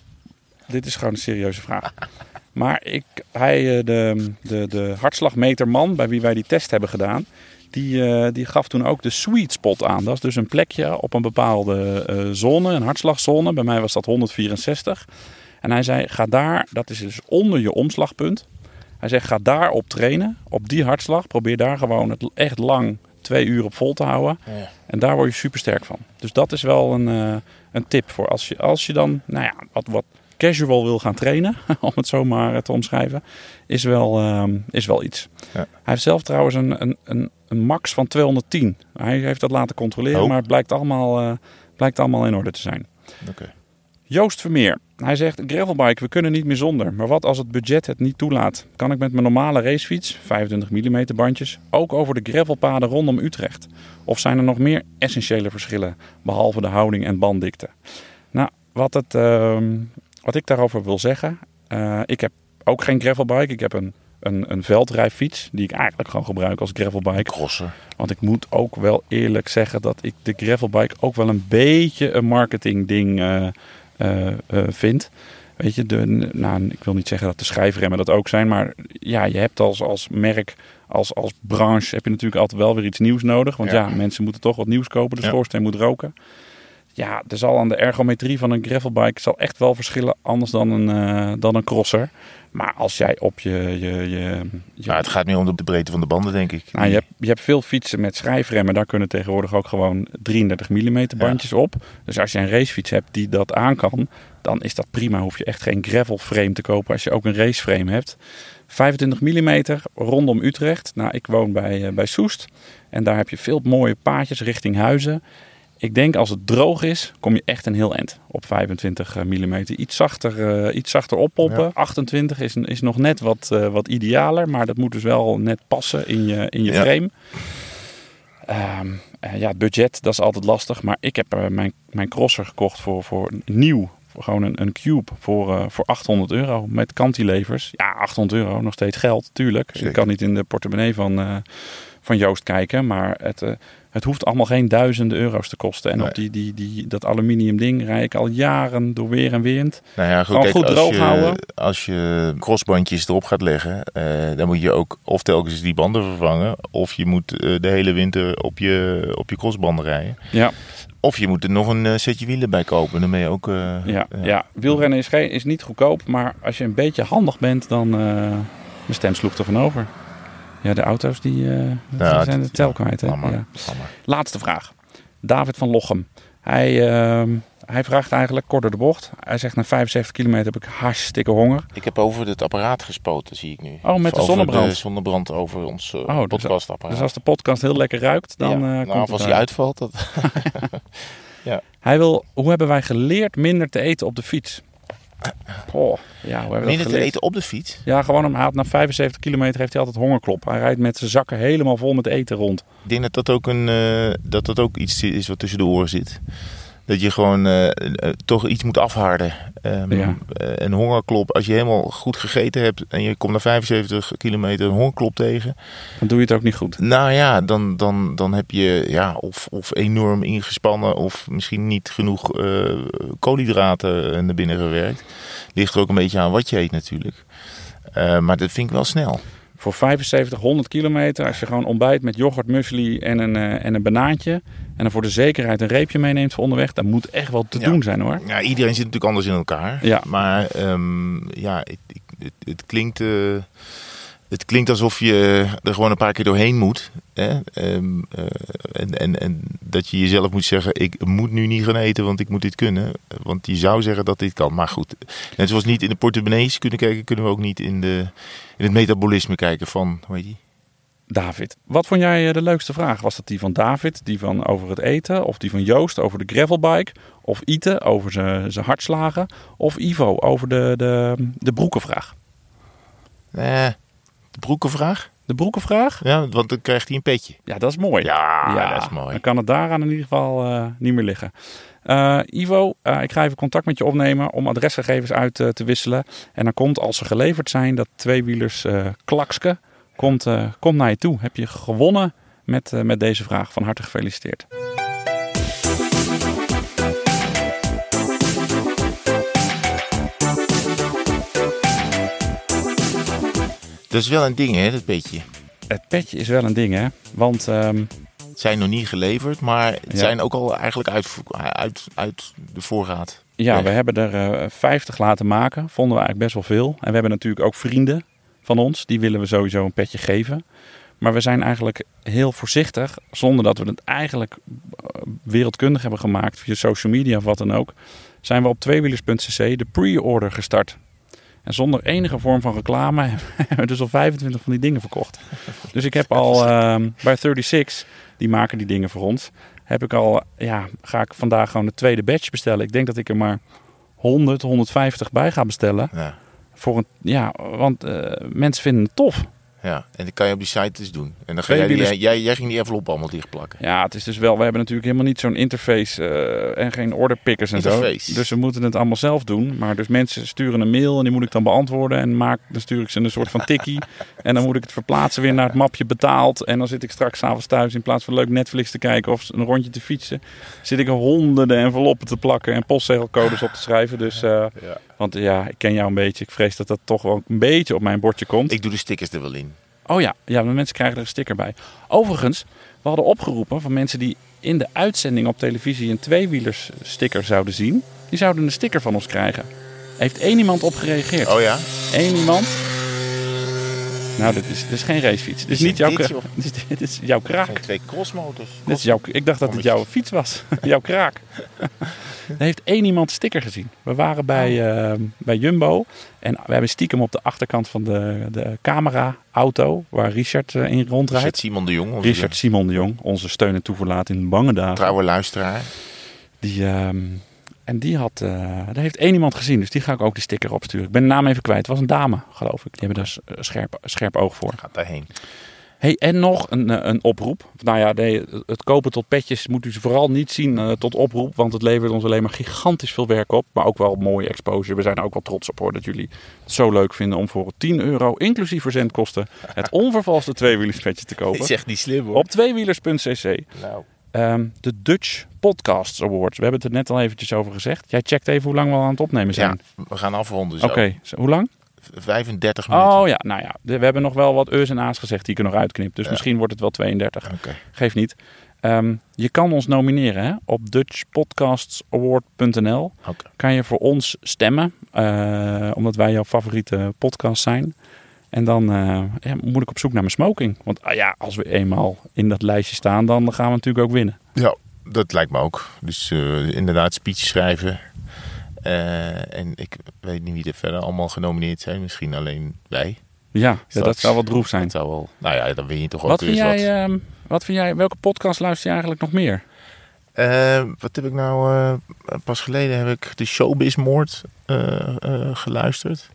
dit is gewoon een serieuze vraag. *laughs* Maar ik, hij, de, de, de hartslagmeterman bij wie wij die test hebben gedaan, die, die gaf toen ook de sweet spot aan. Dat is dus een plekje op een bepaalde zone, een hartslagzone. Bij mij was dat 164. En hij zei, ga daar, dat is dus onder je omslagpunt. Hij zegt, ga daar op trainen, op die hartslag. Probeer daar gewoon het echt lang twee uur op vol te houden. Ja. En daar word je super sterk van. Dus dat is wel een, eh, een tip voor als je, als je dan nou ja, wat, wat casual wil gaan trainen, *laughs* om het zo maar eh, te omschrijven, is wel, ehm, is wel iets. Ja. Hij heeft zelf trouwens een, een, een, een max van 210. Hij heeft dat laten controleren, Oh. maar het blijkt allemaal, eh, blijkt allemaal in orde te zijn. Joost Vermeer. Hij zegt, gravelbike, we kunnen niet meer zonder. Maar wat als het budget het niet toelaat? Kan ik met mijn normale racefiets, 25 mm bandjes, ook over de gravelpaden rondom Utrecht? Of zijn er nog meer essentiële verschillen, behalve de houding en banddikte? Nou, wat, het, ehm, wat ik daarover wil zeggen, eh, ik heb ook geen gravelbike. Ik heb een, een, een veldrijfiets die ik eigenlijk gewoon gebruik als gravelbike. Crosser. Want ik moet ook wel eerlijk zeggen dat ik de gravelbike ook wel een beetje een marketing ding eh, eh, eh, vind. Weet je, de, nou, ik wil niet zeggen dat de schijfremmen dat ook zijn, maar ja, je hebt als, als merk, als, als branche, heb je natuurlijk altijd wel weer iets nieuws nodig. Want ja, Ja. mensen moeten toch wat nieuws kopen, de Ja. schoorsteen moet roken. Ja, er zal aan de ergometrie van een gravelbike zal echt wel verschillen, anders dan een, eh, dan een crosser. Maar als jij op je... je, je, het gaat meer om de de breedte van de banden, denk ik. nou, je, hebt, je hebt veel fietsen met schijfremmen. Daar kunnen tegenwoordig ook gewoon 33 mm bandjes op. Dus als je een racefiets hebt die dat aan kan, dan is dat prima. Hoef je echt geen gravel frame te kopen als je ook een raceframe hebt. 25 mm rondom Utrecht. Nou, ik woon bij, eh, bij Soest. En daar heb je veel mooie paadjes richting Huizen. Ik denk als het droog is, kom je echt een heel eind op 25 mm. Iets zachter, eh, iets zachter oppompen. Ja. 28 is, is nog net wat, eh, wat idealer. Maar dat moet dus wel net passen in je, in je Ja. frame. Ehm, eh, ja, budget, dat is altijd lastig. Maar ik heb eh, mijn, mijn crosser gekocht voor, voor nieuw. Voor gewoon een, een cube voor, eh, voor 800 euro met cantilevers. Ja, 800 euro, nog steeds geld, tuurlijk. Zeker. Ik kan niet in de portemonnee van, eh, van Joost kijken. Maar het, eh, het hoeft allemaal geen duizenden euro's te kosten. En Nee. op die, die, die, dat aluminium ding rij ik al jaren door weer en wind. Nou ja, goed, kijk, goed als, droog je, houden. als je crossbandjes erop gaat leggen, eh, dan moet je ook of telkens die banden vervangen, of je moet eh, de hele winter op je, op je crossbanden rijden. Ja, Of je moet er nog een setje wielen bij kopen. Dan ben je ook... ja, ja. wielrennen is, geen, is niet goedkoop. Maar als je een beetje handig bent, dan... mijn stem sloeg er van over. Ja, de auto's die, eh, die Ja, zijn de tel kwijt. Ja. Laatste vraag. David van Lochem. Hij, ehm, hij vraagt eigenlijk kort door de bocht. Hij zegt na 75 kilometer heb ik hartstikke honger. Ik heb over het apparaat gespoten, zie ik nu. Oh, met de over zonnebrand. de zonnebrand over ons eh, Oh, dus- podcastapparaat. Dus als de podcast heel lekker ruikt, dan ja. eh, nou, komt of het als hij uit. uitvalt, dat... *laughs* Hij wil, hoe hebben wij geleerd minder te eten op de fiets? Oh, ja, hoe hebben dat te eten op de fiets. Ja, gewoon hem haalt na 75 kilometer heeft hij altijd hongerklop. Hij rijdt met zijn zakken helemaal vol met eten rond. Ik denk dat dat ook, een, eh, dat dat ook iets is wat tussen de oren zit. Dat je gewoon eh, eh, toch iets moet afharden. Ja. eh, een hongerklop, als je helemaal goed gegeten hebt en je komt na 75 kilometer een hongerklop tegen. Dan doe je het ook niet goed. Nou ja, dan, dan, dan heb je ja, of, of enorm ingespannen of misschien niet genoeg koolhydraten naar binnen gewerkt. Ligt er ook een beetje aan wat je eet natuurlijk. Maar dat vind ik wel snel. Voor 7500 kilometer, als je gewoon ontbijt met yoghurt, muesli en een, eh, en een banaantje. En dan voor de zekerheid een reepje meeneemt voor onderweg. Dat moet echt wel te Ja. doen zijn hoor. Ja, iedereen zit natuurlijk anders in elkaar. Ja. Maar ehm, ja, het, het, klinkt, eh, het klinkt alsof je er gewoon een paar keer doorheen moet. Hè? Ehm, eh, en, en, en dat je jezelf moet zeggen, ik moet nu niet gaan eten, want ik moet dit kunnen. Want je zou zeggen dat dit kan. Maar goed, net zoals niet in de portemonnees kunnen kijken, kunnen we ook niet in, de, in het metabolisme kijken van, hoe heet die? David, wat vond jij eh, de leukste vraag? Was dat die van David, die van over het eten? Of die van Joost over de gravelbike? Of Ite over zijn hartslagen? Of Ivo over de, de, de broekenvraag? Eh, de broekenvraag? De broekenvraag? Ja, want dan krijgt hij een petje. Ja, dat is mooi. Ja, dat is mooi. Dan kan het daaraan in ieder geval eh, niet meer liggen. Ivo, ik ga even contact met je opnemen om adresgegevens uit te wisselen. En dan komt, als ze geleverd zijn, dat tweewielers eh klakske komt, eh, komt naar je toe. Heb je gewonnen met, eh, met deze vraag. Van harte gefeliciteerd. Dat is wel een ding, hè, dat petje. Het petje is wel een ding, hè? Want ehm, Het zijn nog niet geleverd, maar het Ja. zijn ook al eigenlijk uit, uit, uit de voorraad. ja, we hebben er eh 50 laten maken. Vonden we eigenlijk best wel veel. En we hebben natuurlijk ook vrienden van ons. Die willen we sowieso een petje geven. Maar we zijn eigenlijk heel voorzichtig, zonder dat we het eigenlijk eh, wereldkundig hebben gemaakt via social media of wat dan ook, zijn we op tweewielers.cc de pre-order gestart. En zonder enige vorm van reclame *laughs* hebben we dus al 25 van die dingen verkocht. Dus ik heb al ehm, bij 36, die maken die dingen voor ons, heb ik al, ja, ga ik vandaag gewoon de tweede batch bestellen. Ik denk dat ik er maar 100, 150 bij ga bestellen. Ja. Voor een, ja, want eh, mensen vinden het tof. Ja, en dat kan je op die site dus doen. En dan ga jij, die- wielers- jij, jij ging die envelop allemaal dichtplakken. Ja, het is dus wel. We hebben natuurlijk helemaal niet zo'n interface eh, en geen orderpickers en zo. Interface. Dus we moeten het allemaal zelf doen. Maar dus mensen sturen een mail en die moet ik dan beantwoorden. En maak, dan stuur ik ze een soort van tikkie. *laughs* en dan moet ik het verplaatsen weer naar het mapje betaald. En dan zit ik straks s'avonds thuis in plaats van leuk Netflix te kijken of een rondje te fietsen. Zit ik honderden enveloppen te plakken en postzegelcodes op te schrijven. Dus, eh, Ja. Want ja, ik ken jou een beetje. Ik vrees dat dat toch wel een beetje op mijn bordje komt. Ik doe de stickers er wel in. Oh ja, ja, maar mensen krijgen er een sticker bij. Overigens, we hadden opgeroepen van mensen die in de uitzending op televisie een tweewielers sticker zouden zien. Die zouden een sticker van ons krijgen. Heeft één iemand op gereageerd? Oh ja? Eén iemand? Nou, dit is, dit is geen racefiets. Dit is niet jouw, *laughs* dit, is, dit is jouw kraak. Zijn twee crossmotors. Dit is jouw, ik dacht dat het jouw fiets was. *laughs* jouw kraak. *laughs* er heeft één iemand sticker gezien. We waren bij, eh, bij Jumbo. En we hebben stiekem op de achterkant van de, de camera-auto... waar Richard eh, in rondrijdt. Richard Simon de Jong. Richard Simon de Jong, onze steun en toeverlaat in bange dagen. trouwe luisteraar. Die, ehm, en die had, eh daar heeft één iemand gezien, dus die ga ik ook de sticker opsturen. Ik ben de naam even kwijt. Het was een dame, geloof ik. Die hebben daar eh, scherp, scherp oog voor. Gaat daarheen. Hey, en nog een, eh, een oproep. Nou ja, nee, het kopen tot petjes moet u ze vooral niet zien tot oproep. Want het levert ons alleen maar gigantisch veel werk op. Maar ook wel mooie exposure. We zijn er ook wel trots op hoor. Dat jullie het zo leuk vinden om voor 10 euro, inclusief verzendkosten, het *laughs* onvervalste tweewielerspetje te kopen. Is echt niet slim hoor. Op tweewielers.cc. Nou. Ehm, de Dutch Podcasts Awards. We hebben het er net al eventjes over gezegd. Jij checkt even hoe lang we al aan het opnemen Ja, zijn. we gaan afronden zo. Oké, zo, hoe lang? 35 minuten. Oh ja, nou ja. we hebben nog wel wat eus en a's gezegd die ik er nog uitknip. Dus Ja. misschien wordt het wel 32. Oké. Geeft niet. Ehm, je kan ons nomineren hè? op dutchpodcastsaward.nl. Oké. Kan je voor ons stemmen, eh, omdat wij jouw favoriete podcast zijn. En dan eh, ja, moet ik op zoek naar mijn smoking. Want ah ja, als we eenmaal in dat lijstje staan, dan gaan we natuurlijk ook winnen. Ja, dat lijkt me ook. Dus eh, inderdaad, speech schrijven. Eh, en ik weet niet wie er verder allemaal genomineerd zijn. Misschien alleen wij. Ja, ja, dat zou wel droef zijn. Dat zou wel. Nou ja, dan win je toch ook Wat weer vind, eens jij, wat. ehm, wat vind jij, welke podcast luister je eigenlijk nog meer? Eh, wat heb ik nou... eh, pas geleden heb ik de Showbizmoord eh, geluisterd.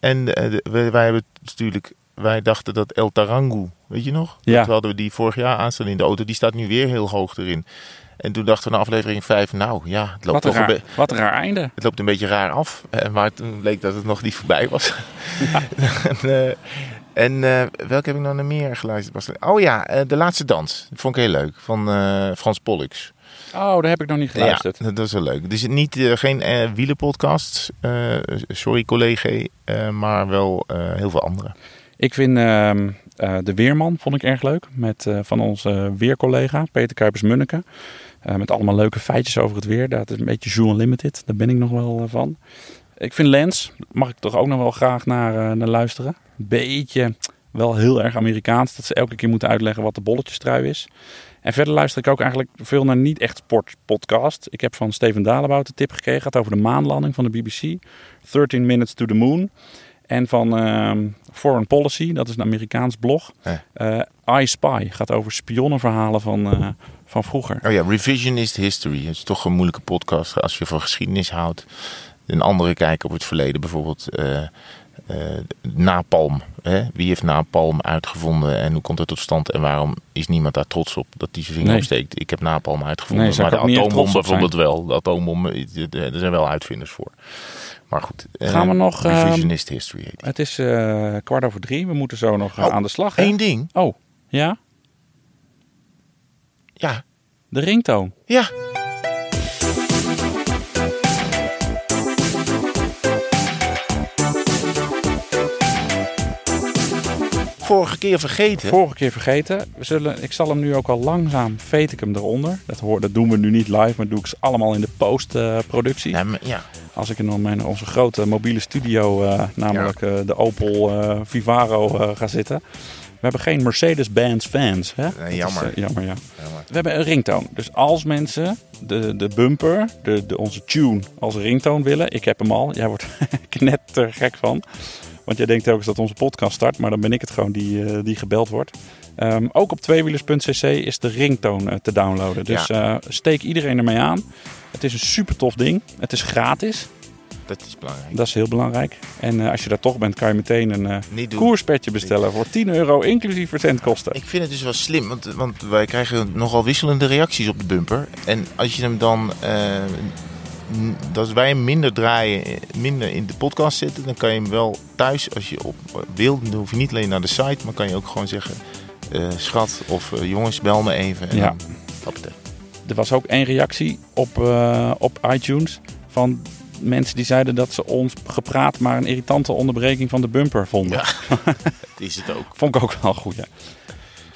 En de- wij, wij hebben natuurlijk... Wij dachten dat El Tarangu, weet je nog? Ja. Dat hadden we die vorig jaar aanstaan in de auto. Die staat nu weer heel hoog erin. En toen dachten we na aflevering 5, nou ja, het loopt, Wat een, toch een, raar, be- wat een raar einde. het loopt een beetje raar af. Maar toen bleek dat het nog niet voorbij was. *laughs* en en welke heb ik nou nog meer geluisterd? Er- Oh ja, De Laatste Dans. Dat vond ik heel leuk. Van Frans Pollux. Oh, daar heb ik nog niet geluisterd. Ja, dat, is wel leuk. Dus niet, eh, geen wielenpodcasts. eh, sorry collega. maar wel heel veel andere. Ik vind ehm, eh, De Weerman vond ik erg leuk. Met, van onze weercollega Peter Kuipers-Munneke. Met allemaal leuke feitjes over het weer. Dat is een beetje Zoo Unlimited. Daar ben ik nog wel van. Ik vind Lens, mag ik toch ook nog wel graag naar, naar luisteren. Beetje wel heel erg Amerikaans. Dat ze elke keer moeten uitleggen wat de bolletjestrui is. En verder luister ik ook eigenlijk veel naar niet echt sportpodcast. Ik heb van Steven Dalebout de tip gekregen. Het gaat over de maanlanding van de BBC. 13 Minutes to the Moon. En van ehm, Foreign Policy, dat is een Amerikaans blog. Eh. I Spy gaat over spionnenverhalen van, eh, van vroeger. Oh ja, Revisionist History. Het is toch een moeilijke podcast als je van geschiedenis houdt. Een andere kijk op het verleden. Bijvoorbeeld eh, napalm. Hè? Wie heeft napalm uitgevonden en hoe komt het tot stand? En waarom is niemand daar trots op dat hij zijn vinger Nee. opsteekt? Ik heb napalm uitgevonden. Nee, maar de atoombom bijvoorbeeld wel. De atoombom, eh, er zijn wel uitvinders voor. Maar goed. eh, Gaan we nog, ehm, Revisionist History heet die. Het is eh, kwart over drie. We moeten zo nog eh, Oh, aan de slag. hè? Eén ding. Oh, ja? Ja. De ringtoon. Ja. Vorige keer vergeten. Vorige keer vergeten. We zullen, ik zal hem nu ook al langzaam, veet ik hem eronder. Dat, hoor, dat doen we nu niet live, maar doe ik ze allemaal in de postproductie. Ja, maar- ja. Als ik in mijn, onze grote mobiele studio, eh, namelijk eh, de Opel eh, Vivaro, ga zitten. We hebben geen Mercedes-Benz fans. Hè? Is, jammer. jammer, ja. Jammer. We hebben een ringtoon. Dus als mensen de, de bumper, de, de, onze tune als ringtoon willen. Ik heb hem al. Jij wordt *laughs* knetter gek van. Want jij denkt telkens dat onze podcast start. Maar dan ben ik het gewoon die, eh, die gebeld wordt. Ehm, ook op tweewielers.cc is de ringtoon eh, te downloaden. Dus eh, steek iedereen ermee aan. Het is een super tof ding. Het is gratis. Dat is belangrijk. Dat is heel belangrijk. En als je daar toch bent, kan je meteen een koerspetje bestellen voor 10 euro, inclusief verzendkosten. Ik vind het dus wel slim, want, want wij krijgen nogal wisselende reacties op de bumper. En als je hem dan, als wij minder draaien, eh, minder in de podcast zetten, dan kan je hem wel thuis, als je op wil, dan hoef je niet alleen naar de site, maar kan je ook gewoon zeggen, eh, schat of eh, jongens, bel me even. En Ja. dan. Er was ook één reactie op, eh, op iTunes van mensen die zeiden dat ze ons gepraat maar een irritante onderbreking van de bumper vonden. Ja. *laughs* Dat is het ook. Vond ik ook wel goed, ja.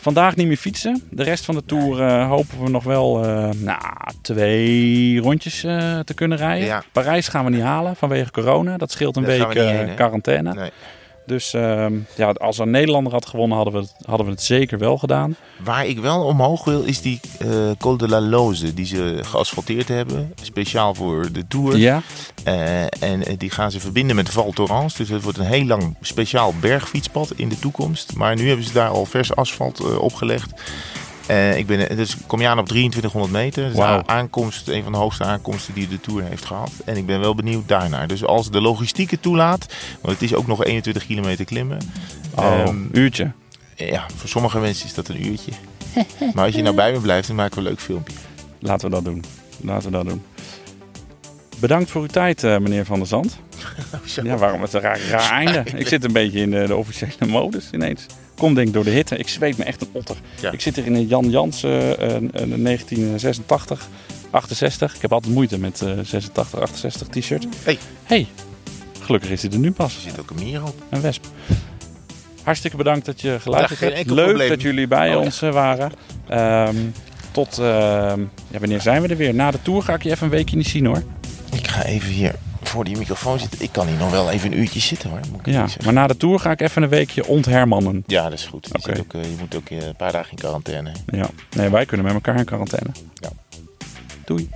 Vandaag niet meer fietsen. De rest van de Tour eh, hopen we nog wel eh, nou, twee rondjes eh, te kunnen rijden. Ja. Parijs gaan we niet halen vanwege corona. Dat scheelt een week we heen, quarantaine. Nee. Dus ehm, ja, als een Nederlander had gewonnen, hadden we, het, hadden we het zeker wel gedaan. Waar ik wel omhoog wil, is die eh Col de la Loze, die ze geasfalteerd hebben. Speciaal voor de Tour. Ja, Eh, en eh, die gaan ze verbinden met Val Thorens. Dus het wordt een heel lang speciaal bergfietspad in de toekomst. Maar nu hebben ze daar al vers asfalt opgelegd. Eh, ik ben, dus kom je aan op 2300 meter. Dat is Wauw. de aankomst, een van de hoogste aankomsten die de Tour heeft gehad. En ik ben wel benieuwd daarnaar. Dus als de logistiek het toelaat, want het is ook nog 21 kilometer klimmen. oh, Ehm, uurtje. ja, voor sommige mensen is dat een uurtje. *laughs* maar als je nou bij me blijft, dan maken we een leuk filmpje. Laten we dat doen. Laten we dat doen. Bedankt voor uw tijd, eh, meneer Van der Zand. *laughs* Ja, waarom het een raar, raar *laughs* einde? Ik zit een beetje in de, de officiële modus ineens. Kom denk ik door de hitte. Ik zweet me echt een otter. Ja. Ik zit hier in een Jan Jansen eh, een- een 1986, 68. Ik heb altijd moeite met eh 86, 68 t-shirt. Hey. Hey, gelukkig is hij er nu Er pas. zit ook een mier op. Een wesp. Hartstikke bedankt dat je geluisterd Ja, hebt. Leuk probleem. dat jullie bij Oh, ons eh, waren. Ehm, tot, ehm, ja, wanneer zijn we er weer? Na de tour ga ik je even een weekje niet zien hoor. Ik ga even hier voor die microfoon zitten. Ik kan hier nog wel even een uurtje zitten hoor. Moet ik Ja, maar na de tour ga ik even een weekje onthermannen. Ja, dat is goed. Je, zit ook, eh, je moet ook eh, een paar dagen in quarantaine. Ja. Nee, wij kunnen met elkaar in quarantaine. Ja. Doei.